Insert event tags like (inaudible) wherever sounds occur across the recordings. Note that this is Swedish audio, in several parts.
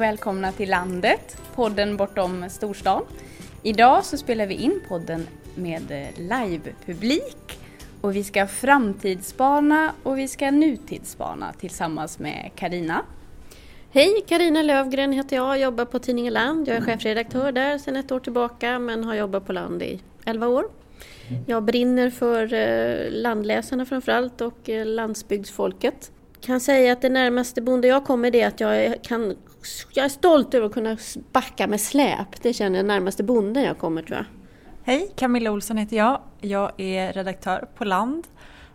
Och välkomna till landet, podden bortom storstan. Idag så spelar vi in podden med livepublik och vi ska framtidsspana och vi ska nutidsspana tillsammans med Karina. Hej, Karina Lövgren heter jag, jobbar på tidningen Land. Jag är chefredaktör där sedan ett år tillbaka men har jobbat på Land i 11 år. Jag brinner för eh, landläsarna framförallt och eh, landsbygdsfolket. Kan säga att det närmaste bonde jag kommer är att jag kan jag är stolt över att kunna backa med släp. Det känner jag närmaste bonden jag kommer tror jag. Hej, Camilla Olsson heter jag. Jag är redaktör på Land,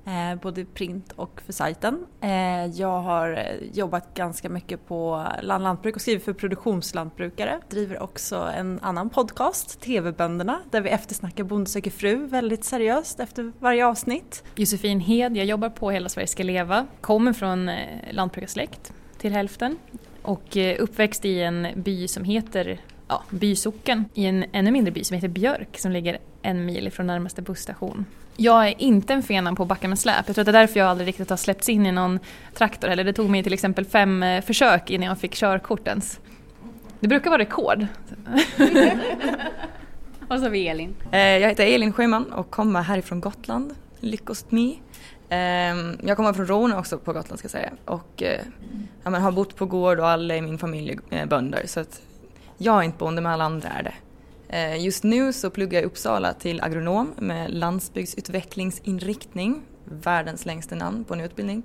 eh, både print och för sajten. Eh, jag har jobbat ganska mycket på Land Lantbruk och skrivit för produktionslantbrukare. Driver också en annan podcast, TV-bönderna, där vi eftersnackar Bonde söker fru väldigt seriöst efter varje avsnitt. Josefin Hed, jag jobbar på Hela Sverige ska leva, kommer från eh, lantbrukarsläkt till hälften och eh, uppväxt i en by som heter ja, Bysocken i en ännu mindre by som heter Björk som ligger en mil ifrån närmaste busstation. Jag är inte en fena på att backa med släp. Jag tror att det är därför jag aldrig riktigt har släppts in i någon traktor heller. Det tog mig till exempel fem eh, försök innan jag fick körkort ens. Det brukar vara rekord. (laughs) Och så har vi Elin. Eh, jag heter Elin Sjöman och kommer härifrån Gotland, Lyckost Me. Ehm, Ehm, jag kommer från Rona också på Gotland ska jag säga och eh, ja, men har bott på gård och alla i min familj är bönder så att jag är inte bonde men alla andra är det. Ehm, just nu så pluggar jag i Uppsala till agronom med landsbygdsutvecklingsinriktning, världens längsta namn på en utbildning.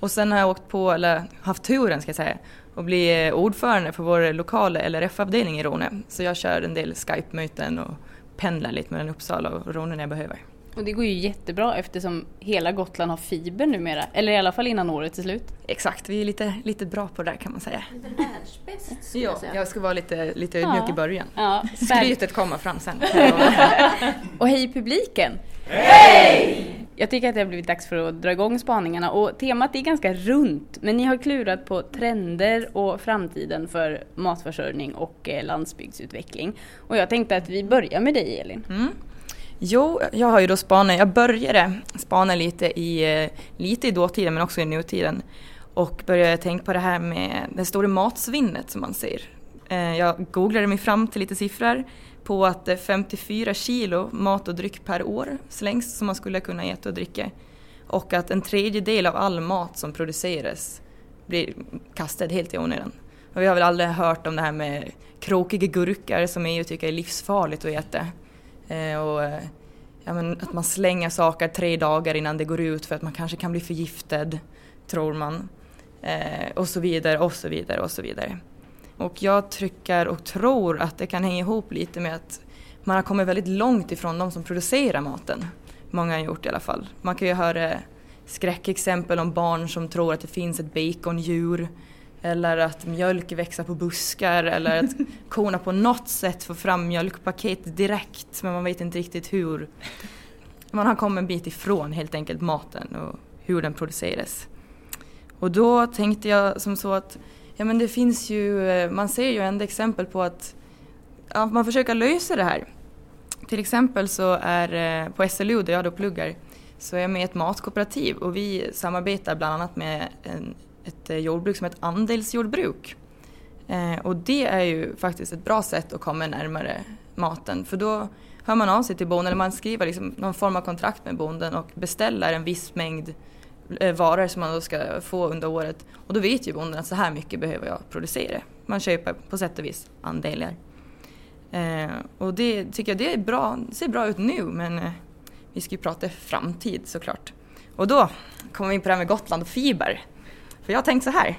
Och sen har jag åkt på, eller haft turen ska jag säga, att bli eh, ordförande för vår lokala LRF-avdelning i Rone. Så jag kör en del Skype-möten och pendlar lite mellan Uppsala och Rone när jag behöver. Och det går ju jättebra eftersom hela Gotland har fiber numera, eller i alla fall innan året är slut. Exakt, vi är lite, lite bra på det där kan man säga. Lite världsbäst skulle Ja, jag säga. jag ska vara lite, lite ödmjuk Ja. i början. Ja, Skrytet kommer fram sen. (laughs) Och hej publiken! Hej! Jag tycker att det har blivit dags för att dra igång spaningarna och temat är ganska runt men ni har klurat på trender och framtiden för matförsörjning och eh, landsbygdsutveckling. Och jag tänkte att vi börjar med dig Elin. Mm. Jo, jag har ju då spanat, jag började spana lite i, eh, lite i dåtiden men också i nutiden och började tänka på det här med det stora matsvinnet som man ser. Eh, jag googlade mig fram till lite siffror på att eh, 54 kilo mat och dryck per år slängs som man skulle kunna äta och dricka och att en tredjedel av all mat som produceras blir kastad helt i onödan. Och vi har väl aldrig hört om det här med krokiga gurkar som EU tycker är livsfarligt att äta. Eh, och, eh, ja, men att man slänger saker tre dagar innan det går ut för att man kanske kan bli förgiftad, tror man. Eh, och så vidare, och så vidare, och så vidare. Och jag trycker och tror att det kan hänga ihop lite med att man har kommit väldigt långt ifrån de som producerar maten. Många har gjort i alla fall. Man kan ju höra skräckexempel om barn som tror att det finns ett bacondjur eller att mjölk växer på buskar eller att (laughs) korna på något sätt får fram mjölkpaket direkt men man vet inte riktigt hur. Man har kommit en bit ifrån helt enkelt maten och hur den produceras. Och då tänkte jag som så att ja men det finns ju, eh, man ser ju ändå exempel på att ja, man försöker lösa det här. Till exempel så är eh, på SLU där jag då pluggar så är jag med i ett matkooperativ och vi samarbetar bland annat med en, ett eh, jordbruk som heter andelsjordbruk. Eh, och det är ju faktiskt ett bra sätt att komma närmare maten för då hör man av sig till bonden, eller man skriver liksom någon form av kontrakt med bonden och beställer en viss mängd eh, varor som man då ska få under året. Och då vet ju bonden att så här mycket behöver jag producera. Man köper på sätt och vis andelar. Eh, och det tycker jag det är bra, det ser bra ut nu men eh, vi ska ju prata framtid såklart. Och då kommer vi in på det här med Gotland och fiber. För jag har tänkt så här.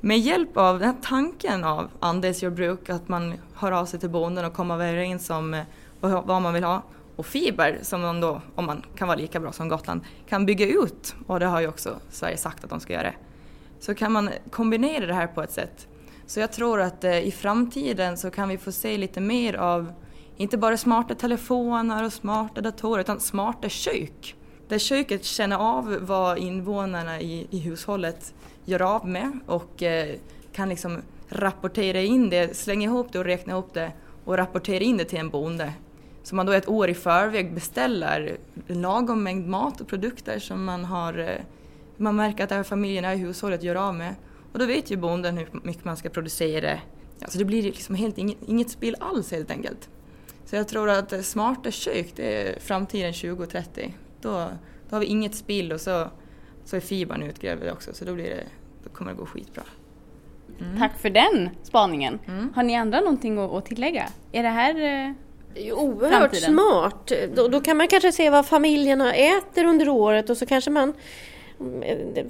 Med hjälp av den här tanken av andelsjordbruk, att man hör av sig till bonden och kommer överens om eh, vad man vill ha. Och fiber, som man då, om man kan vara lika bra som Gotland, kan bygga ut. Och det har ju också Sverige sagt att de ska göra. Så kan man kombinera det här på ett sätt. Så jag tror att eh, i framtiden så kan vi få se lite mer av inte bara smarta telefoner och smarta datorer utan smarta kök. Där köket känner av vad invånarna i, i hushållet gör av med och eh, kan liksom rapportera in det, slänga ihop det och räkna ihop det och rapportera in det till en bonde. Så man då ett år i förväg beställer lagom mängd mat och produkter som man har eh, man märker att det här familjerna i hushållet gör av med Och då vet ju bonden hur mycket man ska producera. Alltså det blir liksom helt inget, inget spill alls helt enkelt. Så jag tror att smarta kök, det är framtiden 2030. Då, då har vi inget spill och så, så är fibern utgrävd också så då, blir det, då kommer det gå skitbra. Mm. Tack för den spaningen. Mm. Har ni andra någonting att, tillägga? Är det här eh, det är oerhört framtiden? smart. Då, då, kan man kanske se vad familjerna äter under året och så kanske man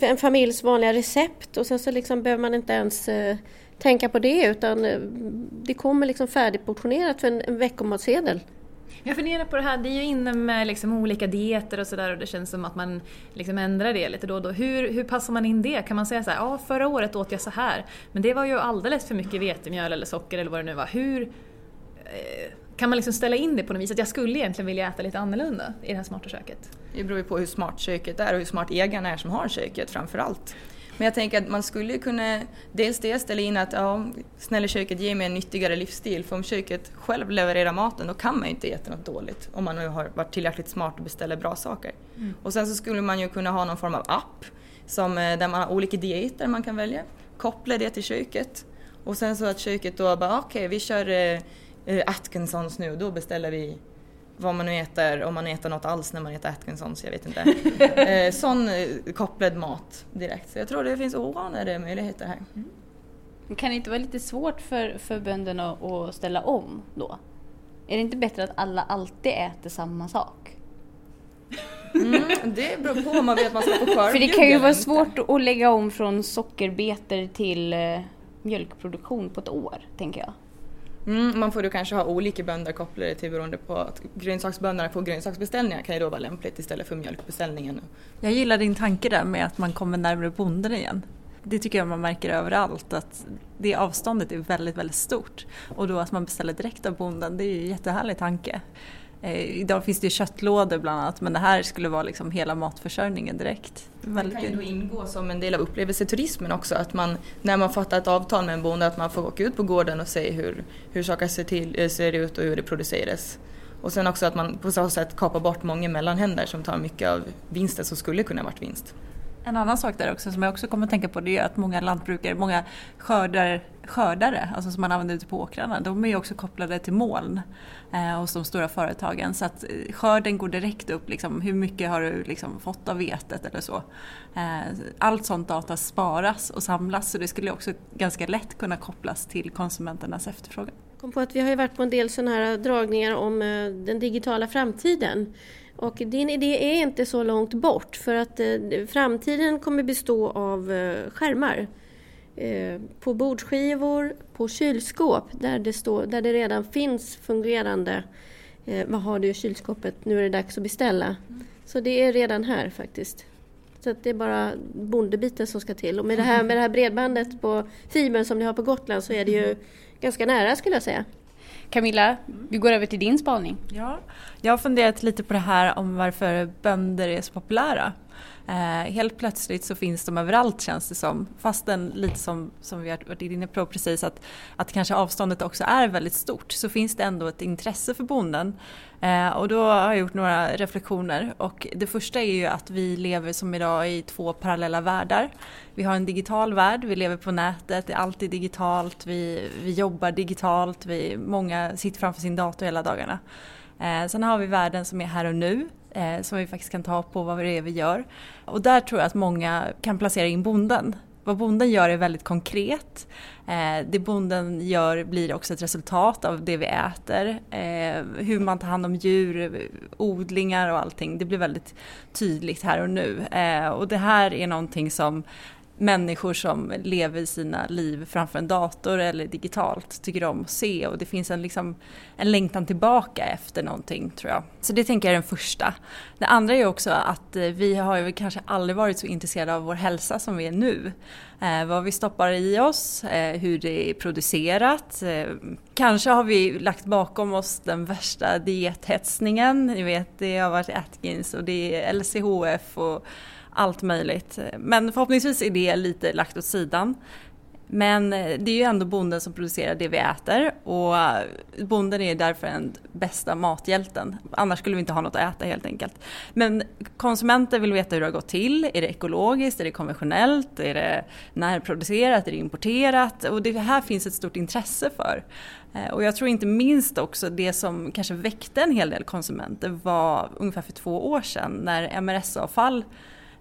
en familjs vanliga recept och sen så liksom behöver man inte ens eh, tänka på det utan eh, det kommer liksom färdigportionerat för en, en veckomatsedel. Jag funderar på det här, det är ju inne med liksom olika dieter och sådär och det känns som att man liksom ändrar det lite då och då. Hur, hur passar man in det? Kan man säga så här, ja förra året åt jag så här men det var ju alldeles för mycket vetemjöl eller socker eller vad det nu var. Hur eh, kan man liksom ställa in det på något vis? Att jag skulle egentligen vilja äta lite annorlunda i det här smarta köket? Det beror ju på hur smart köket är och hur smart ägaren är som har köket framförallt. Men jag tänker att man skulle kunna dels det ställa in att ja, snälla köket ger mig en nyttigare livsstil. För om köket själv levererar maten då kan man ju inte äta något dåligt. Om man nu har varit tillräckligt smart och beställer bra saker. Mm. Och sen så skulle man ju kunna ha någon form av app som, eh, där man har olika dieter man kan välja, koppla det till köket. Och sen så att köket då bara okej okay, vi kör eh, eh, Atkinsons nu, då beställer vi vad man nu äter, om man äter något alls när man äter Atkinsons, jag vet inte. (laughs) eh, sån eh, kopplad mat direkt. Så jag tror det finns oanade möjligheter här. Mm. Kan det inte vara lite svårt för, för bönderna att ställa om då? Är det inte bättre att alla alltid äter samma sak? Mm, det beror på om man vet att man ska få skörd. För det kan ju vara svårt att lägga om från sockerbetor till eh, mjölkproduktion på ett år, tänker jag. Mm, man får ju kanske ha olika bönder kopplade till beroende på att grönsaksbönderna får grönsaksbeställningar kan ju då vara lämpligt istället för mjölkbeställningen. Jag gillar din tanke där med att man kommer närmare bonden igen. Det tycker jag man märker överallt att det avståndet är väldigt, väldigt stort. Och då att man beställer direkt av bonden, det är ju en jättehärlig tanke. Eh, idag finns det ju köttlådor bland annat men det här skulle vara liksom hela matförsörjningen direkt. Det kan ju då ingå som en del av upplevelseturismen också att man när man fattar ett avtal med en bonde att man får åka ut på gården och se hur, hur saker ser, till, eh, ser ut och hur det produceras. Och sen också att man på så sätt kapar bort många mellanhänder som tar mycket av vinsten som skulle kunna varit vinst. En annan sak där också som jag också kommer att tänka på det är att många lantbrukare, många skördare, skördare alltså som man använder ute på åkrarna, de är ju också kopplade till moln eh, hos de stora företagen. Så att eh, skörden går direkt upp, liksom, hur mycket har du liksom fått av vetet eller så. Eh, allt sånt data sparas och samlas så det skulle också ganska lätt kunna kopplas till konsumenternas efterfrågan kom på att vi har ju varit på en del sådana här dragningar om eh, den digitala framtiden. Och din idé är inte så långt bort för att eh, framtiden kommer bestå av eh, skärmar. På bordsskivor, på kylskåp där det, står, där det redan finns fungerande vad har du i kylskåpet, nu är det dags att beställa. Mm. Så det är redan här faktiskt. Så det är bara bondebiten som ska till. Och med det här, med det här bredbandet på fibern som ni har på Gotland så är det ju ganska nära skulle jag säga. Camilla, vi går över till din spaning. Ja, jag har funderat lite på det här om varför bönder är så populära. Eh, helt plötsligt så finns de överallt känns det som. Fastän lite som, som vi har varit inne på precis att, att kanske avståndet också är väldigt stort så finns det ändå ett intresse för bonden. Eh, och då har jag gjort några reflektioner och det första är ju att vi lever som idag i två parallella världar. Vi har en digital värld, vi lever på nätet, det är alltid digitalt, vi, vi jobbar digitalt, vi, många sitter framför sin dator hela dagarna. Eh, sen har vi världen som är här och nu eh, som vi faktiskt kan ta på vad det är vi gör. Och där tror jag att många kan placera in bonden. Vad bonden gör är väldigt konkret. Eh, det bonden gör blir också ett resultat av det vi äter. Eh, hur man tar hand om djur, odlingar och allting. Det blir väldigt tydligt här och nu. Eh, och det här är någonting som människor som lever sina liv framför en dator eller digitalt tycker om att se och det finns en, liksom, en längtan tillbaka efter någonting tror jag. Så det tänker jag är den första. Det andra är också att eh, vi har ju kanske aldrig varit så intresserade av vår hälsa som vi är nu. Eh, vad vi stoppar i oss, eh, hur det är producerat. Eh, kanske har vi lagt bakom oss den värsta diethetsningen. Ni vet, det har varit Atkins och det är LCHF och allt möjligt. Men förhoppningsvis är det lite lagt åt sidan. Men eh, det är ju ändå bonden som producerar det vi äter och bonden är därför den bästa mathjälten. Annars skulle vi inte ha något att äta helt enkelt. Men konsumenter vill veta hur det har gått till. Är det ekologiskt? Är det konventionellt? Är det närproducerat? Är det importerat? Och det här finns ett stort intresse för. Eh, och jag tror inte minst också det som kanske väckte en hel del konsumenter var ungefär för två år sedan när MRS-avfall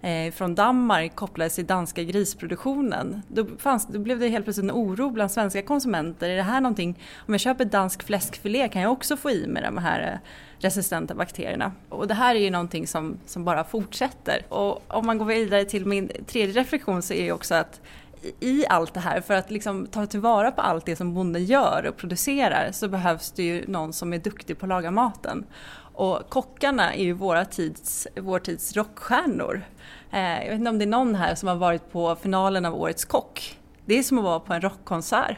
eh, från Danmark kopplades till danska grisproduktionen. Då, fanns, då blev det helt plötsligt en oro bland svenska konsumenter. Är det här någonting, om jag köper dansk fläskfilé kan jag också få i mig de här eh, resistenta bakterierna. Och det här är ju någonting som, som bara fortsätter. Och om man går vidare till min tredje reflektion så är ju också att i allt det här, för att liksom ta tillvara på allt det som bonden gör och producerar så behövs det ju någon som är duktig på att laga maten. Och kockarna är ju våra tids, vår tids rockstjärnor. Eh, jag vet inte om det är någon här som har varit på finalen av Årets kock. Det är som att vara på en rockkonsert.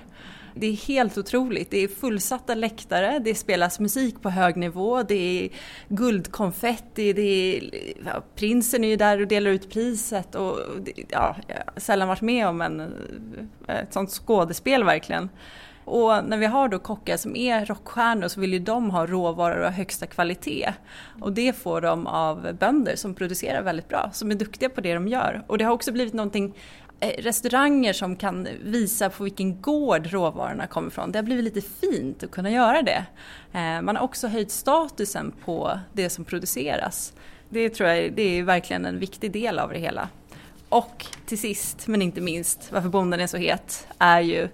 Det är helt otroligt. Det är fullsatta läktare, det spelas musik på hög nivå, det är guldkonfetti, det är, ja, prinsen är ju där och delar ut priset och ja, jag har sällan varit med om en, ett sånt skådespel verkligen. Och när vi har då kockar som är rockstjärnor så vill ju de ha råvaror av högsta kvalitet. Och det får de av bönder som producerar väldigt bra, som är duktiga på det de gör. Och det har också blivit någonting eh, restauranger som kan visa på vilken gård råvarorna kommer ifrån. Det har blivit lite fint att kunna göra det. Eh, man har också höjt statusen på det som produceras. Det tror jag det är verkligen en viktig del av det hela. Och till sist, men inte minst, varför bonden är så het, är ju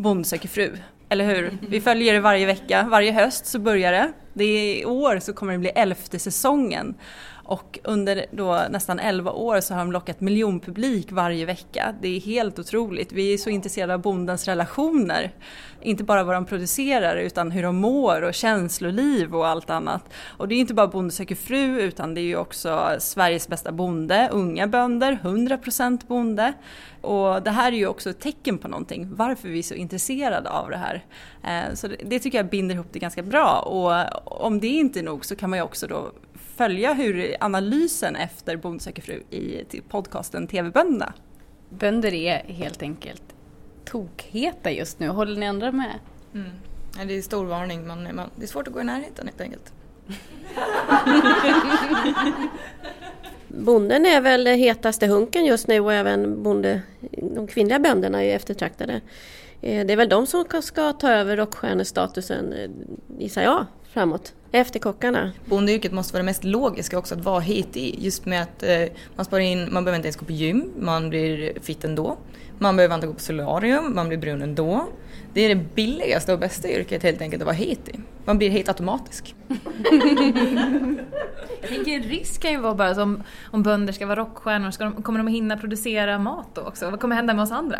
Bond söker fru. Eller hur? Vi följer det varje vecka, varje höst så börjar det. det är, I år så kommer det bli elfte säsongen. Och under då nästan 11 år så har de lockat miljonpublik varje vecka. Det är helt otroligt. Vi är så intresserade av bondens relationer. Inte bara vad de producerar utan hur de mår och känsloliv och allt annat. Och det är inte bara Bonde söker fru utan det är ju också Sveriges bästa bonde, unga bönder, 100% bonde. Och det här är ju också ett tecken på någonting, varför vi är så intresserade av det här. Eh, så det tycker jag binder ihop det ganska bra och om det inte är nog så kan man ju också då följa hur analysen efter Bonde söker fru i podcasten TV-bönderna. Bönder är helt enkelt tokheta just nu, håller ni andra med? Mm. Ja, det är stor varning, man, man, det är svårt att gå i närheten helt enkelt. (laughs) Bonden är väl hetaste hunken just nu och även bonde, de kvinnliga bönderna är eftertraktade. Eh, det är väl de som ska ta över rockstjärnestatusen, eh, gissar jag, framåt. Efter kockarna. Bondeyrket måste vara det mest logiska också att vara hit i. Just med att eh, man sparar in, man behöver inte ens gå på gym, man blir fit ändå. Man behöver inte gå på solarium, man blir brun ändå. Det är det billigaste och bästa yrket helt enkelt att vara hit i. Man blir helt automatisk. Jag tänker en risk kan ju vara bara som om bönder ska vara rockstjärnor, ska de, kommer de att hinna producera mat då också? Vad kommer hända med oss andra?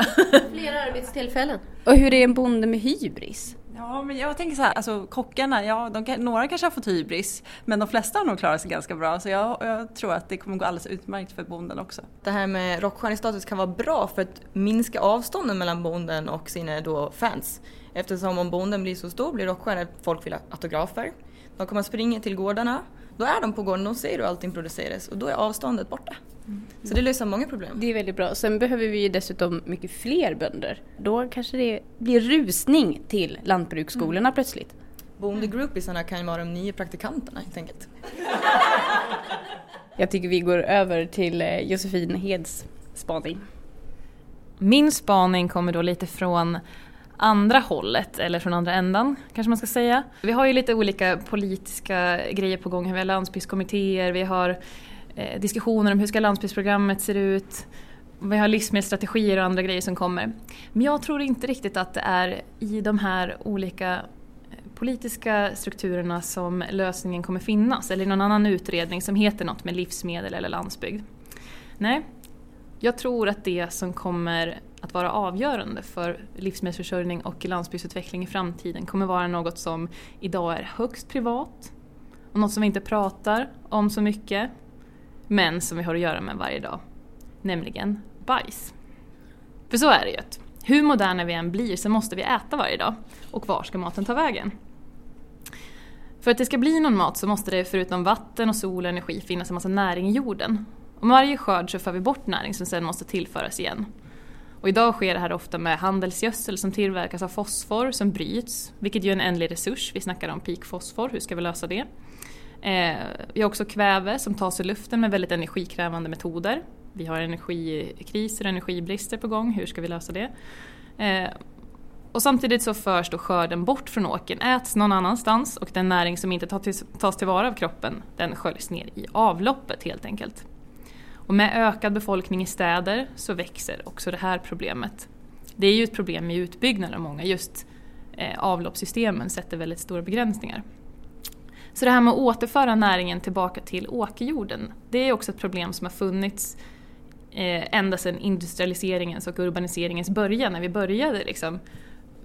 Flera arbetstillfällen. Och hur är en bonde med hybris? Ja, men jag tänker så här, alltså kockarna, ja, de, några kanske har fått hybris, men de flesta har nog klarat sig ganska bra. Så jag, jag tror att det kommer gå alldeles utmärkt för bonden också. Det här med rockstjärnestatus kan vara bra för att minska avstånden mellan bonden och sina då fans. Eftersom om bonden blir så stor blir rockstjärnor, folk vill ha autografer. De kommer springa till gårdarna, då är de på gården, de ser hur allting produceras och då är avståndet borta. Mm. Så det löser många problem. Det är väldigt bra. Sen behöver vi ju dessutom mycket fler bönder. Då kanske det blir rusning till lantbruksskolorna mm. plötsligt. Bondegroupisarna kan ju vara de nya praktikanterna helt enkelt. (laughs) Jag tycker vi går över till eh, Josefin Heds spaning. Min spaning kommer då lite från andra hållet, eller från andra ändan kanske man ska säga. Vi har ju lite olika politiska grejer på gång. Vi har landsbygdskommittéer, vi har eh, diskussioner om hur ska landsbygdsprogrammet se ut. Vi har livsmedelsstrategier och andra grejer som kommer. Men jag tror inte riktigt att det är i de här olika eh, politiska strukturerna som lösningen kommer finnas eller i någon annan utredning som heter något med livsmedel eller landsbygd. Nej, jag tror att det som kommer att vara avgörande för livsmedelsförsörjning och landsbygdsutveckling i framtiden kommer vara något som idag är högst privat och något som vi inte pratar om så mycket men som vi har att göra med varje dag. Nämligen bajs. För så är det ju hur moderna vi än blir så måste vi äta varje dag. Och var ska maten ta vägen? För att det ska bli någon mat så måste det förutom vatten och sol och energi finnas en massa näring i jorden. Och med varje skörd så för vi bort näring som sedan måste tillföras igen. Och idag sker det här ofta med handelsgödsel som tillverkas av fosfor som bryts, vilket ju är en ändlig resurs. Vi snackar om peakfosfor, hur ska vi lösa det? Eh, vi har också kväve som tas ur luften med väldigt energikrävande metoder. Vi har energikriser och energibrister på gång, hur ska vi lösa det? Eh, och samtidigt så förs då skörden bort från åkern, äts någon annanstans och den näring som inte tas tillvara av kroppen den sköljs ner i avloppet helt enkelt. Och med ökad befolkning i städer så växer också det här problemet. Det är ju ett problem i utbyggnaden av många, just eh, avloppssystemen sätter väldigt stora begränsningar. Så det här med att återföra näringen tillbaka till åkerjorden, det är också ett problem som har funnits eh, ända sedan industrialiseringens och urbaniseringens början, när vi började liksom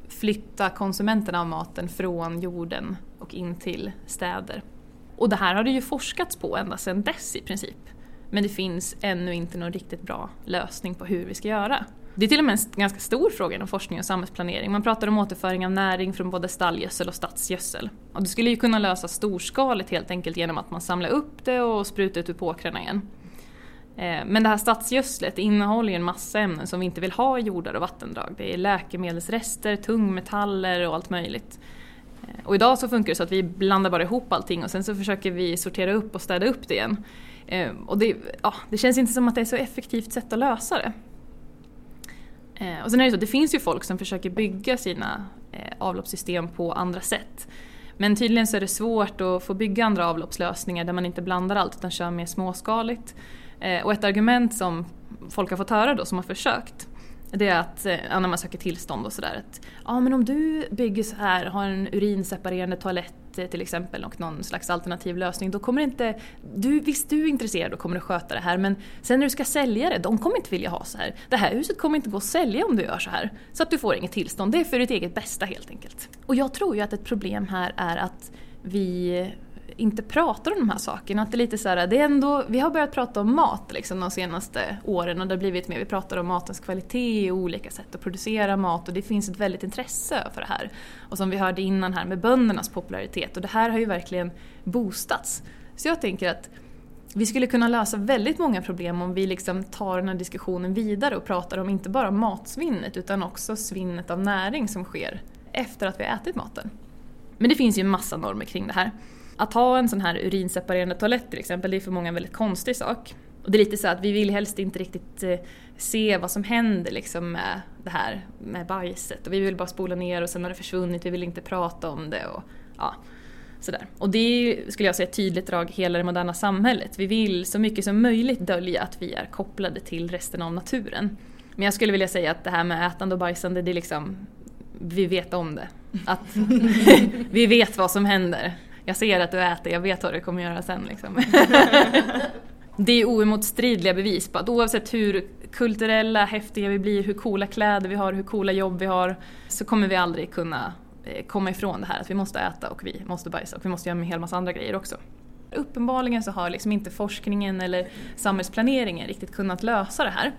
flytta konsumenterna av maten från jorden och in till städer. Och det här har det ju forskats på ända sedan dess i princip. Men det finns ännu inte någon riktigt bra lösning på hur vi ska göra. Det är till och med en ganska stor fråga inom forskning och samhällsplanering. Man pratar om återföring av näring från både stallgödsel och stadsgödsel. Och det skulle ju kunna lösas storskaligt helt enkelt genom att man samlar upp det och sprutar ut på åkrarna igen. Eh, men det här stadsgödslet innehåller ju en massa ämnen som vi inte vill ha i jordar och vattendrag. Det är läkemedelsrester, tungmetaller och allt möjligt. Eh, och idag så funkar det så att vi blandar bara ihop allting och sen så försöker vi sortera upp och städa upp det igen. Eh, och det, ja, det känns inte som att det är ett så effektivt sätt att lösa det. Ehm, och sen är det så, det finns ju folk som försöker bygga sina eh, avloppssystem på andra sätt. Men tydligen så är det svårt att få bygga andra avloppslösningar där man inte blandar allt utan kör mer småskaligt. Eh, och ett argument som folk har fått höra då, som har försökt, det är att eh, när man söker tillstånd och sådär att ja men om du bygger så här, har en urinseparerande toalett Eh, till exempel och någon slags alternativ lösning då kommer inte, du, visst du är intresserad och kommer att sköta det här men sen när du ska sälja det, de kommer inte vilja ha så här. Det här huset kommer inte gå att sälja om du gör så här. Så att du får inget tillstånd, det är för ditt eget bästa helt enkelt. Och jag tror ju att ett problem här är att vi inte pratar om de här sakerna. Att det är lite så här, det är ändå, vi har börjat prata om mat liksom, de senaste åren och det har blivit mer, vi pratar om matens kvalitet och olika sätt att producera mat och det finns ett väldigt intresse för det här. Och som vi hörde innan här med böndernas popularitet och det här har ju verkligen boostats. Så jag tänker att vi skulle kunna lösa väldigt många problem om vi liksom tar den här diskussionen vidare och pratar om inte bara matsvinnet utan också svinnet av näring som sker efter att vi har ätit maten. Men det finns ju en massa normer kring det här. Att ha en sån här urinseparerande toalett till exempel, det är för många en väldigt konstig sak. Och det är lite så att vi vill helst inte riktigt eh, se vad som händer liksom med det här med bajset. Och vi vill bara spola ner och sen har det försvunnit, vi vill inte prata om det. Och, ja, sådär. och det är skulle jag säga ett tydligt drag i hela det moderna samhället. Vi vill så mycket som möjligt dölja att vi är kopplade till resten av naturen. Men jag skulle vilja säga att det här med ätande och bajsande, det är liksom, vi vet om det. Att (laughs) vi vet vad som händer jag ser att du äter, jag vet vad du kommer göra sen. Liksom. (laughs) det är oemotstridliga bevis på att oavsett hur kulturella, häftiga vi blir, hur coola kläder vi har, hur coola jobb vi har, så kommer vi aldrig kunna eh, komma ifrån det här att vi måste äta och vi måste bajsa och vi måste göra en hel massa andra grejer också. Uppenbarligen så har liksom inte forskningen eller samhällsplaneringen riktigt kunnat lösa det här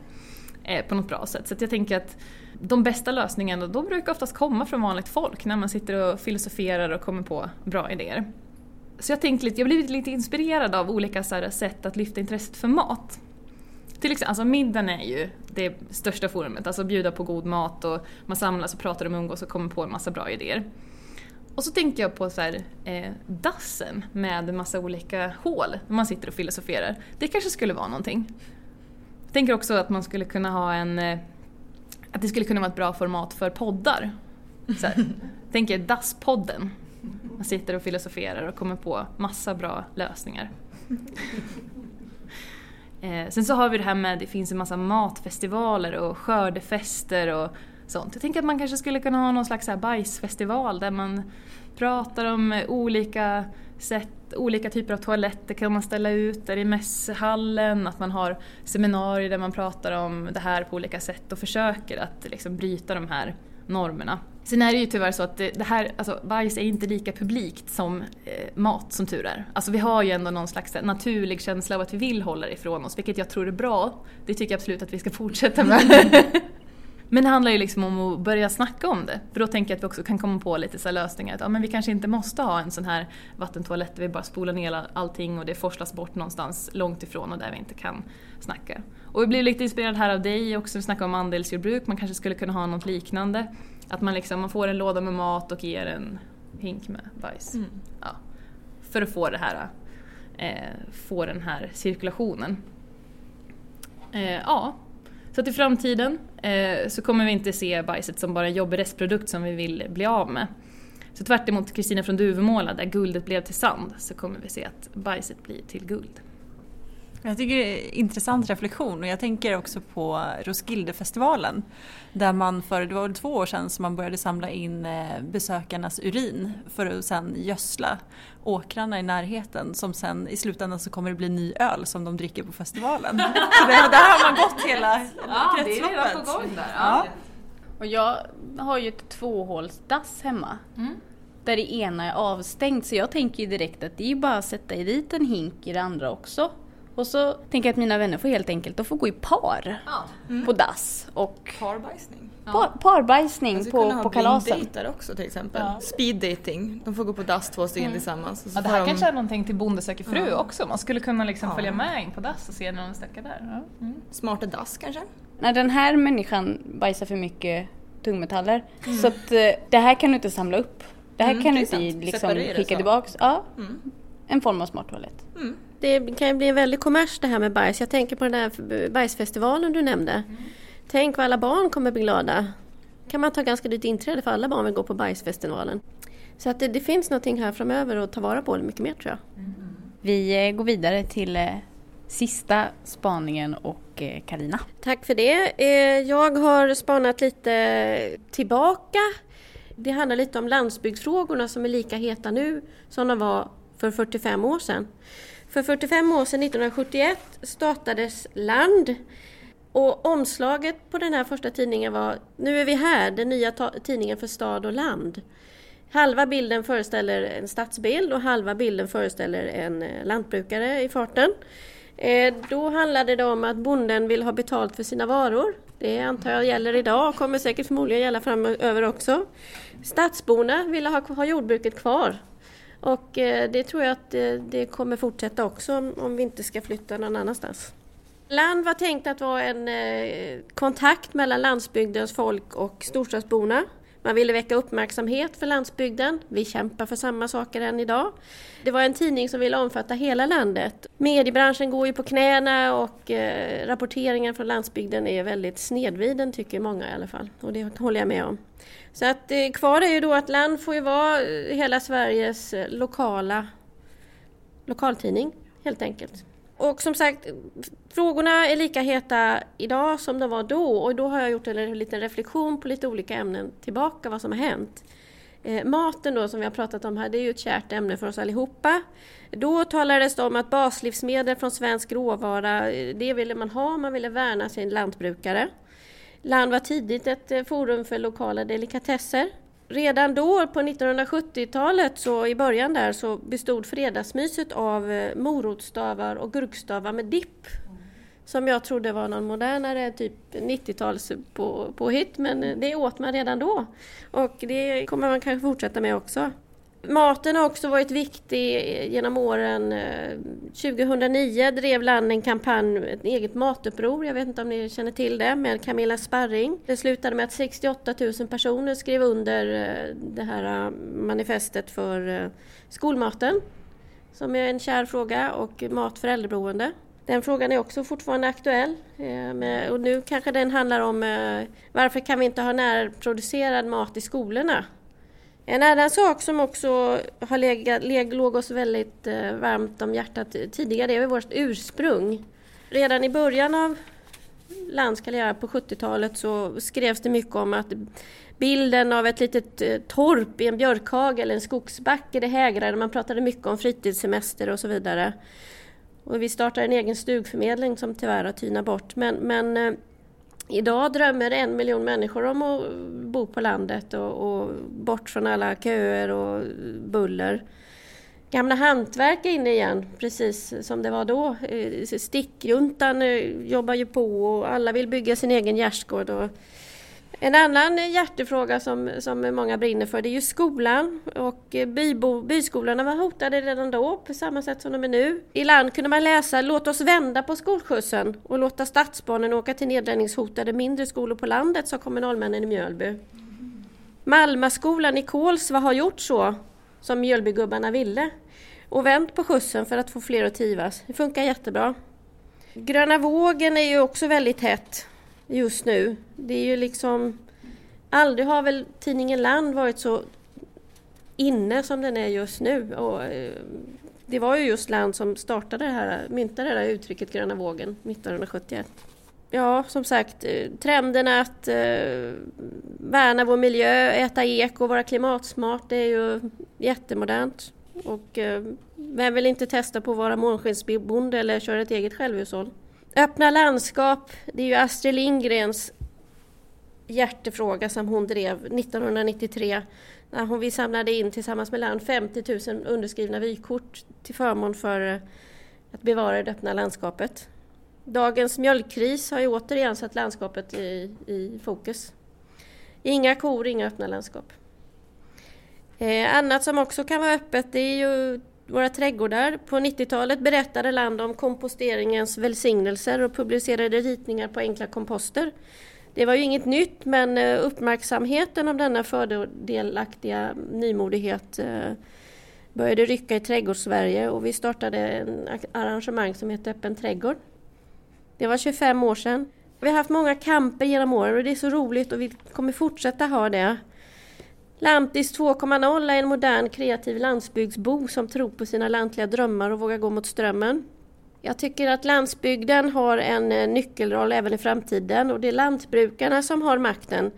Eh, på något bra sätt. Så jag tänker att de bästa lösningarna de brukar oftast komma från vanligt folk när man sitter och filosoferar och kommer på bra idéer. Så jag, tänkte lite, jag har blivit lite inspirerad av olika så sätt att lyfta intresset för mat. Till exempel, alltså middagen är ju det största forumet, alltså bjuda på god mat och man samlas och pratar och umgås och kommer på en massa bra idéer. Och så tänker jag på så här, eh, dassen med en massa olika hål när man sitter och filosoferar. Det kanske skulle vara någonting. Tänker också att man skulle kunna ha en eh, att det skulle kunna vara ett bra format för poddar. Så här, (laughs) tänk er Dasspodden. Man sitter och filosoferar och kommer på massa bra lösningar. (laughs) Eh, sen så har vi det här med, det finns en massa matfestivaler och skördefester och sånt. Jag tänker att man kanske skulle kunna ha någon slags här bajsfestival där man pratar om olika sätt, olika typer av toaletter kan man ställa ut där i mässhallen, att man har seminarier där man pratar om det här på olika sätt och försöker att liksom bryta de här normerna. Sen är det ju tyvärr så att det, här, alltså bajs är inte lika publikt som eh, mat som tur är. Alltså vi har ju ändå någon slags naturlig känsla av att vi vill hålla det ifrån oss, vilket jag tror är bra. Det tycker jag absolut att vi ska fortsätta med. (laughs) (laughs) Men det handlar ju liksom om att börja snacka om det. För då tänker jag att vi också kan komma på lite så lösningar. Att ja, men vi kanske inte måste ha en sån här vattentoalett där vi bara spolar ner allting och det forslas bort någonstans långt ifrån och där vi inte kan snacka. Och vi blir lite inspirerade här av dig också, vi snackar om andelsjordbruk, man kanske skulle kunna ha något liknande. Att man, liksom, man får en låda med mat och ger en hink med bajs. Mm. Ja. För att få det här, eh, få den här cirkulationen. Eh, ja, så i framtiden Eh, så kommer vi inte se bajset som bara en jobbig restprodukt som vi vill bli av med. Så tvärt emot Kristina från Duvemåla där guldet blev till sand så kommer vi se att bajset blir till guld. Jag tycker det är en intressant reflektion och jag tänker också på Roskildefestivalen där man för, det var väl två år sedan som man började samla in eh, besökarnas urin för att sen gödsla åkrarna i närheten som sen i slutändan så kommer det bli ny öl som de dricker på festivalen. så det, där har man gått hela, hela ja, kretsloppet. det är redan på gång där. Ja. Och jag har ju ett tvåhålsdass hemma. Mm. Där det ena är avstängt så jag tänker ju direkt att det är bara att sätta i dit en hink i det andra också. Och så tänker jag att mina vänner får helt enkelt, de får gå i par ja. mm. på dass. Och Parbajsning? Ja. parbajsning på, på kalasen. där också till exempel. Ja. Speed dating. De får gå på dass två stycken mm. tillsammans. ja, det här de... kanske är någonting till Bonde söker fru ja. också. Man skulle kunna liksom följa med in på dass och se när de stökar där. Mm. Smarta dass kanske? När den här människan bajsar för mycket tungmetaller mm. så att eh, det här kan du inte samla upp. Det här mm, kan du inte liksom skicka tillbaks. Ja. Mm. En form av smart toalett. Det kan ju bli en väldig kommers det här med bajs. Jag tänker på den där bajsfestivalen du nämnde. Mm. Tänk vad alla barn kommer bli glada. kan man ta ganska dyrt inträde för alla barn vill gå på bajsfestivalen. Så att det, det finns någonting här framöver att ta vara på mycket mer tror jag. Mm. Vi eh, går vidare till eh, sista spaningen och Karina. Eh, Tack för det. Jag har spanat lite tillbaka. Det handlar lite om landsbygdsfrågorna som är lika heta nu som de var för 45 år sedan. För 45 år sedan, 1971, startades Land. Och omslaget på den här första tidningen var Nu är vi här, den nya tidningen för stad och land. Halva bilden föreställer en stadsbild och halva bilden föreställer en eh, lantbrukare i farten. Eh, då handlade det om att bonden vill ha betalt för sina varor. Det antar jag gäller idag och kommer säkert förmodligen gälla framöver också. Stadsborna ville ha, ha jordbruket kvar. Och eh, det tror jag att eh, det kommer fortsätta också om vi inte ska flytta någon annanstans. Land var tänkt att vara en eh, kontakt mellan landsbygdens folk och storstadsborna. Man ville väcka uppmärksamhet för landsbygden. Vi kämpar för samma saker än idag. Det var en tidning som ville omfatta hela landet. Mediebranschen går ju på knäna och rapporteringen från landsbygden är väldigt snedvriden tycker många i alla fall. Och det håller jag med om. Så att eh, kvar är ju då att Land får ju vara eh, hela Sveriges eh, lokala lokaltidning helt enkelt. Och som sagt, frågorna är lika heta idag som de var då och då har jag gjort en liten reflektion på lite olika ämnen tillbaka, vad som har hänt. Eh, maten då som vi har pratat om här, det är ju ett kärt ämne för oss allihopa. Då talades det om att baslivsmedel från svensk råvara, det ville man ha, man ville värna sin lantbrukare. Land var tidigt ett eh, forum för lokala delikatesser. Redan då på 1970-talet, så i början där, så bestod fredagsmyset av morotstavar morotsstavar och gurkstavar med dipp. Som jag trodde var någon modernare typ 90-tals på, men eh, det åt man redan då. Och det kommer man kanske fortsätta med också. Maten har också varit viktig genom åren. Eh, 2009 drev Land en kampanj, ett eget matuppror, jag vet inte om ni känner till det, med Camilla Sparring. Det slutade med att 68 000 personer skrev under eh, det här eh, manifestet för skolmaten, som är en kär fråga, och mat för äldreboende. Den frågan är också fortfarande aktuell och nu kanske den handlar om varför kan vi inte ha närproducerad mat i skolorna? En annan sak som också har legat, leg, låg oss väldigt eh, varmt om hjärtat tidigare det är vårt ursprung. Redan i början av landskarriär på 70-talet så skrevs det mycket om att bilden av ett litet eh, torp i en björkhage eller en skogsbacke det hägrade. Man pratade mycket om fritidssemester och så vidare. Och vi startade en egen stugförmedling som tyvärr har tynat bort. Men, men eh, Idag drömmer en miljon människor om att bo på landet och, och bort från alla köer och buller. Gamla hantverk är inne igen, precis som det var då. Eh, stickjuntan eh, jobbar ju på och alla vill bygga sin egen gärdsgård. Och en annan hjärtefråga som, som många brinner för det är ju skolan. Och eh, bybo, byskolorna var hotade redan då på samma sätt som de är nu. I land kunde man läsa Låt oss vända på skolskjutsen och låta stadsbarnen åka till nedläggningshotade mindre skolor på landet, sa kommunalmännen i Mjölby. Malmaskolan i Kolsva har gjort så som Mjölbygubbarna ville och vänt på skjutsen för att få fler att trivas. Det funkar jättebra. Gröna vågen är ju också väldigt hett just nu. Det är ju liksom... Aldrig har väl tidningen Land varit så inne som den är just nu. Och, eh, det var ju just Land som startade det här, myntade det här uttrycket gröna vågen 1971. Ja, som sagt, eh, trenden att eh, värna vår miljö, äta eko, vara klimatsmart, det är ju jättemodernt. Och eh, vem vill inte testa på att vara månskensbonde eller köra ett eget självhushåll? Öppna landskap, det är ju Astrid Lindgrens hjärtefråga som hon drev 1993 när hon, vi samlade in tillsammans med Land 50 000 underskrivna vykort till förmån för att bevara det öppna landskapet. Dagens mjölkkris har ju återigen satt landskapet i, i fokus. Inga kor, inga öppna landskap. Eh, annat som också kan vara öppet det är ju våra trädgårdar. På 90-talet berättade Land om komposteringens välsignelser och publicerade ritningar på enkla komposter. Det var ju inget nytt men eh, uppmärksamheten om denna fördelaktiga nymodighet eh, började rycka i trädgårdssverige och vi startade en arrangemang som heter Öppen trädgård. Det var 25 år sedan. Vi har haft många kamper genom åren och det är så roligt och vi kommer fortsätta ha det. Lantis 2.0 är en modern kreativ landsbygdsbo som tror på sina lantliga drömmar och vågar gå mot strömmen. Jag tycker att landsbygden har en eh, nyckelroll även i framtiden och det är lantbrukarna som har makten.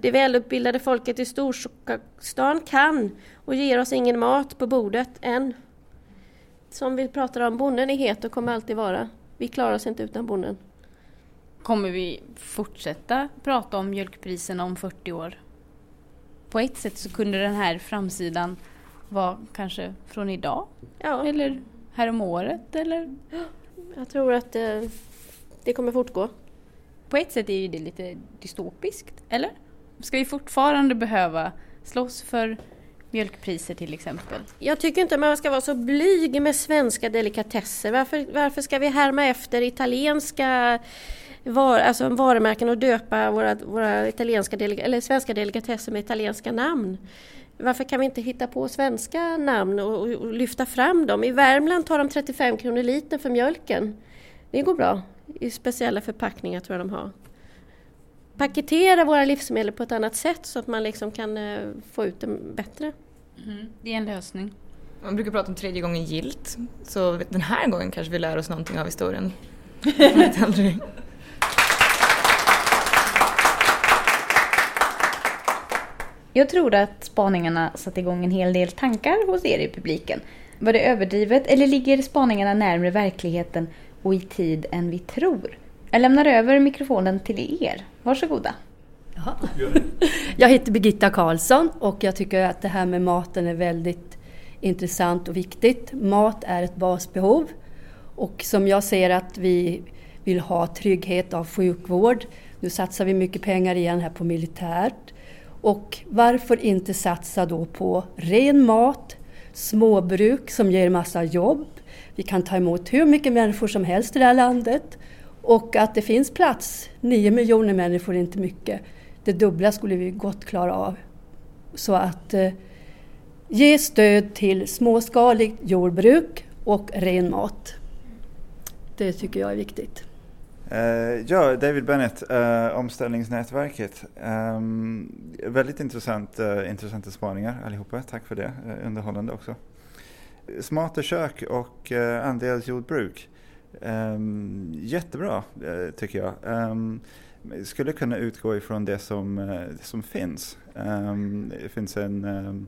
Det välutbildade folket i storstan kan och ger oss ingen mat på bordet än. Som vi pratar om, bonden är het och kommer alltid vara. Vi klarar oss inte utan bonden. Kommer vi fortsätta prata om mjölkpriserna om 40 år? På ett sätt så kunde den här framsidan vara kanske från idag? Ja. Eller härom året eller? Jag tror att det, eh, det kommer fortgå. På ett sätt är ju det lite dystopiskt, eller? Ska vi fortfarande behöva slåss för mjölkpriser till exempel? Jag tycker inte man ska vara så blyg med svenska delikatesser. Varför, varför ska vi härma efter italienska var, alltså varumärken och döpa våra, våra italienska eller svenska delikatesser med italienska namn. Varför kan vi inte hitta på svenska namn och, och, och, lyfta fram dem? I Värmland tar de 35 kronor liter för mjölken. Det går bra. I speciella förpackningar tror jag de har. Paketera våra livsmedel på ett annat sätt så att man liksom kan uh, få ut dem bättre. Mm, det är en lösning. Man brukar prata om tredje gången gilt, så den här gången kanske vi lär oss någonting av historien. (laughs) Jag tror att spaningarna satte igång en hel del tankar hos er i publiken. Var det överdrivet eller ligger spaningarna närmare verkligheten och i tid än vi tror? Jag lämnar över mikrofonen till er. Varsågoda. Jaha. (laughs) Jag heter Birgitta Karlsson och jag tycker att det här med maten är väldigt intressant och viktigt. Mat är ett basbehov och som jag ser att vi vill ha trygghet av sjukvård. Nu satsar vi mycket pengar igen här på militärt. Och varför inte satsa då på ren mat, småbruk som ger massa jobb. Vi kan ta emot hur mycket människor som helst i det här landet. Och att det finns plats. 9 miljoner människor är inte mycket. Det dubbla skulle vi gott klara av. Så att eh, ge stöd till småskaligt jordbruk och ren mat. Det tycker jag är viktigt. Uh, ja, David Bennett, uh, Omställningsnätverket. Um, väldigt intressant, uh, intressanta spaningar allihopa, tack för det. underhållande också. Smarta kök och uh, andelsjordbruk. Um, ehm, jättebra tycker jag. Um, skulle kunna utgå ifrån det som, det som finns. det finns en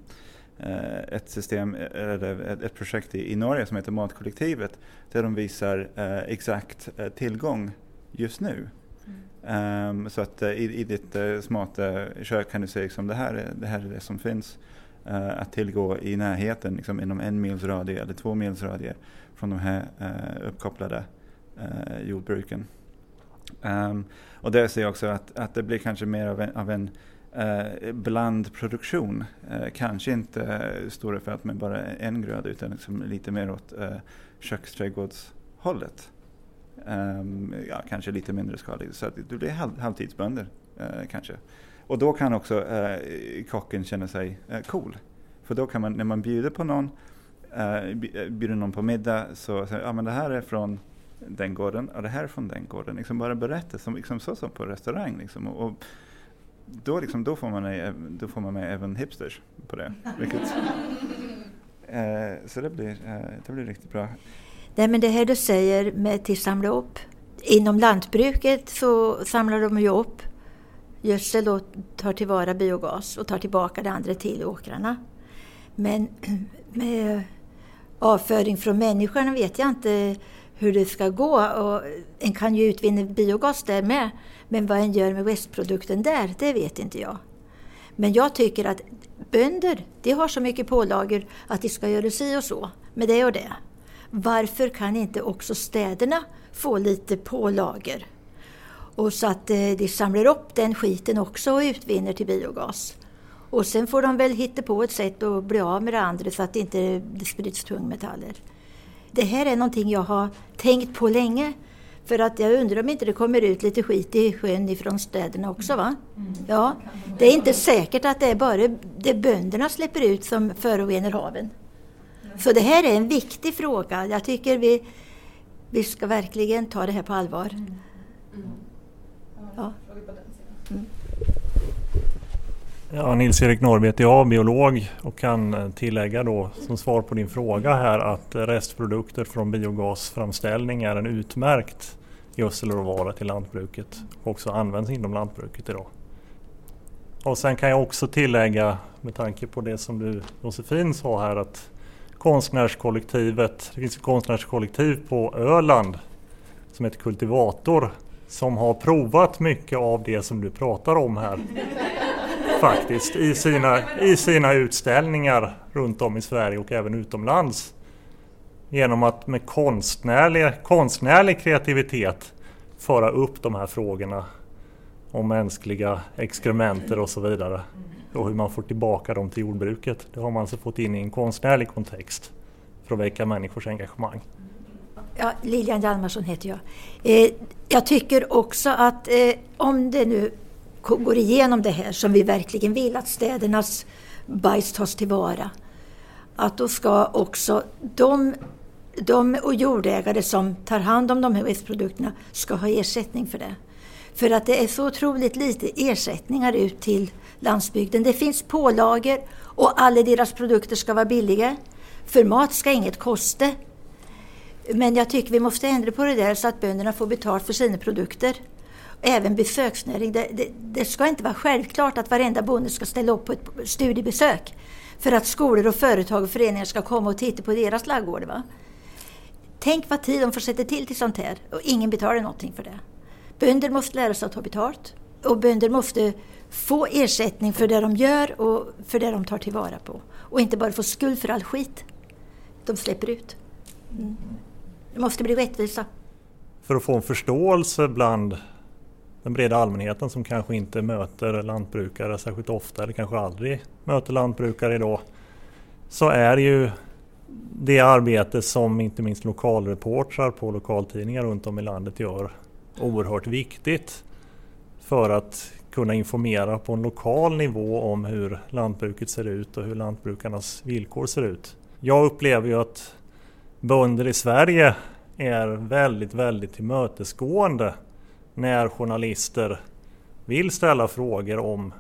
ett system, eller ett projekt i Norge som heter Matkollektivet där de visar exakt tillgång just nu. Mm. Um, så att uh, i, i ditt uh, smarta kök kan du se liksom, det, här är, det här är det som finns uh, att tillgå i närheten, liksom, inom en mils radie eller två mils radie från de här uppkopplade jordbruken. Um, och där ser jag också att, att det blir kanske mer av en, av en uh, blandproduktion. Uh, kanske inte stora fält med bara en gröda utan liksom lite mer åt uh, köksträdgårdshållet. Um, ja, kanske lite mindre skaligt. Så det blir halv, halvtidsbönder uh, kanske. Och då kan också uh, kocken känna sig uh, cool. För då kan man, när man bjuder på någon, uh, bjuder någon på middag, så säger ja men det här är från den gården och det här är från den gården. Liksom bara berätta, som, liksom så som på restaurang. Liksom. Och, och då, liksom, då, får man, då får man med även hipsters på det. Vilket, (laughs) så det blir, det blir riktigt bra. Nej, men det här du säger med att samla upp. Inom lantbruket så samlar de ju upp gödsel och tar tillvara biogas och tar tillbaka det andra till åkrarna. Men (clears throat) med avföring från människorna vet jag inte hur det ska gå. Och en kan ju utvinna biogas där med. Men vad en gör med restprodukten där, det vet inte jag. Men jag tycker att bönder, de har så mycket pålagor att de ska göra si och så med det och det. Varför kan inte också städerna få lite pålager? Och så att eh, de samlar upp den skiten också och utvinner till biogas. Och sen får de väl hitta på ett sätt att bli av med det andra så att det inte sprids tungmetaller. Det här är någonting jag har tänkt på länge. För att jag undrar om inte det kommer ut lite skit i sjön ifrån städerna också va? Ja, det är inte säkert att det är bara det bönderna släpper ut som förorenar haven. Så det här är en viktig fråga. Jag tycker vi, vi ska verkligen ta det här på allvar. Mm. Ja. Mm. Ja, Nils-Erik Norrby heter jag, biolog och kan tillägga då som svar på din fråga här att restprodukter från biogasframställning är en utmärkt gödselråvara till lantbruket och också används inom lantbruket idag. Och sen kan jag också tillägga med tanke på det som du Josefin sa här att konstnärskollektivet, det finns ett konstnärskollektiv på Öland som heter Kultivator som har provat mycket av det som du pratar om här. (laughs) Faktiskt i sina, i sina utställningar runt om i Sverige och även utomlands. Genom att med konstnärlig, konstnärlig kreativitet föra upp de här frågorna om mänskliga exkrementer och så vidare och hur man får tillbaka dem till jordbruket. Det har man alltså fått in i en konstnärlig kontext för att väcka människors engagemang. Ja, Lilian Hjalmarsson heter jag. Eh, jag tycker också att eh, om det nu går igenom det här som vi verkligen vill att städernas bajs tas tillvara. Att då ska också de, de och jordägare som tar hand om de här restprodukterna ska ha ersättning för det. För att det är så otroligt lite ersättningar ut till landsbygden. Det finns pålager och alla deras produkter ska vara billiga. För mat ska inget kosta. Men jag tycker vi måste ändra på det där så att bönderna får betalt för sina produkter. Även besöksnäring. Det, det, det, ska inte vara självklart att varenda bonde ska ställa upp på ett studiebesök för att skolor och företag och föreningar ska komma och titta på deras ladugårdar. Tänk vad tid de får sätta till till sånt här och ingen betalar någonting för det. Bönder måste lära sig att ta betalt och bönder måste få ersättning för det de gör och för det de tar tillvara på. Och inte bara få skuld för all skit de släpper ut. Mm. Det måste bli rättvisa. För att få en förståelse bland den breda allmänheten som kanske inte möter lantbrukare särskilt ofta eller kanske aldrig möter lantbrukare idag. Så är ju det arbete som inte minst lokalreportrar på lokaltidningar runt om i landet gör oerhört viktigt för att kunna informera på en lokal nivå om hur lantbruket ser ut och hur lantbrukarnas villkor ser ut. Jag upplever ju att bönder i Sverige är väldigt, väldigt tillmötesgående när journalister vill ställa frågor om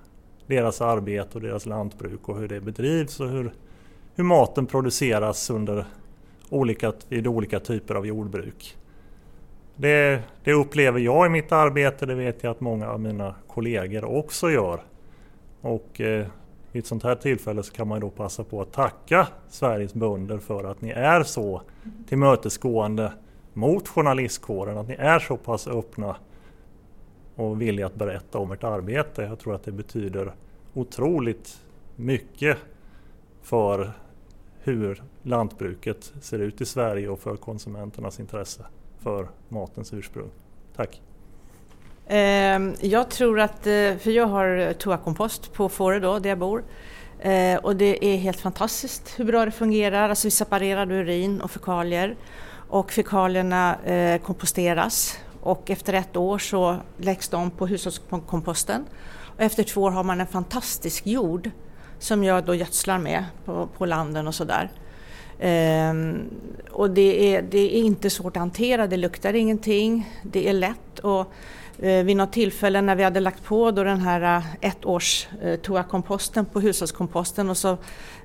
deras arbete och deras lantbruk och hur det bedrivs och hur, hur maten produceras under olika, vid olika typer av jordbruk. Det, det, upplever jag i mitt arbete, det vet jag att många av mina kollegor också gör. Och eh, vid ett sånt här tillfälle så kan man då passa på att tacka Sveriges bönder för att ni är så tillmötesgående mot journalistkåren, att ni är så pass öppna och villiga att berätta om ert arbete. Jag tror att det betyder otroligt mycket för hur lantbruket ser ut i Sverige och för konsumenternas intresse för matens ursprung. Tack! Ehm, jag tror att, eh, för jag har eh, toakompost på Fårö då, där jag bor. Eh, och det är helt fantastiskt hur bra det fungerar. Alltså vi separerar urin och fekalier och fekalierna komposteras och efter ett år så läggs de på hushållskomposten. Och efter två år har man en fantastisk jord som jag då gödslar med på, på landen och sådär. Ehm, och det är, det är inte svårt att hantera, det luktar ingenting, det är lätt. Och, eh, vid något tillfälle när vi hade lagt på då den här eh, ettårs eh, toakomposten på hushållskomposten och så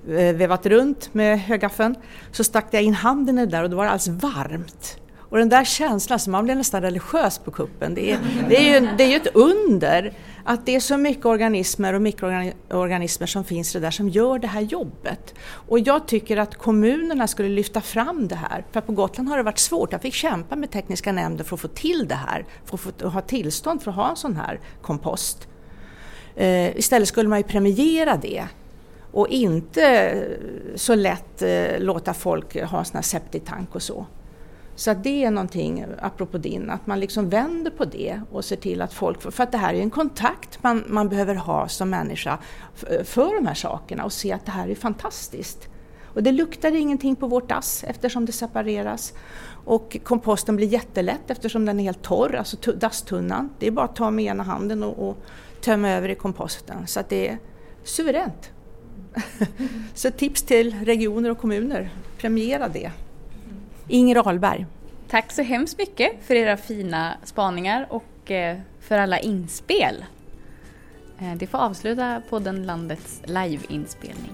eh, vevat runt med högaffeln så stack jag in handen i det där och då var det alldeles varmt. Och den där känslan, så man blir nästan religiös på kuppen. Det är, det är, ju, det är ju ett under att det är så mycket organismer och mikroorganismer som finns det där som gör det här jobbet. Och jag tycker att kommunerna skulle lyfta fram det här. För på Gotland har det varit svårt. Jag fick kämpa med tekniska nämnden för att få till det här. För att få ha tillstånd för att ha en sån här kompost. Eh, istället skulle man ju premiera det och inte så lätt eh, låta folk ha en sån här septitank och så. Så att det är någonting, apropå din, att man liksom vänder på det och ser till att folk får, för att det här är en kontakt man, man behöver ha som människa för de här sakerna och se att det här är fantastiskt. Och det luktar ingenting på vårt dass eftersom det separeras. Och komposten blir jättelätt eftersom den är helt torr, alltså dasstunnan. Det är bara att ta med ena handen och, och tömma över i komposten. Så att det är suveränt. (laughs) Så tips till regioner och kommuner, premiera det. Inger Ahlberg. Tack så hemskt mycket för era fina spaningar och eh, för alla inspel. Eh, det får avsluta podden Landets liveinspelning.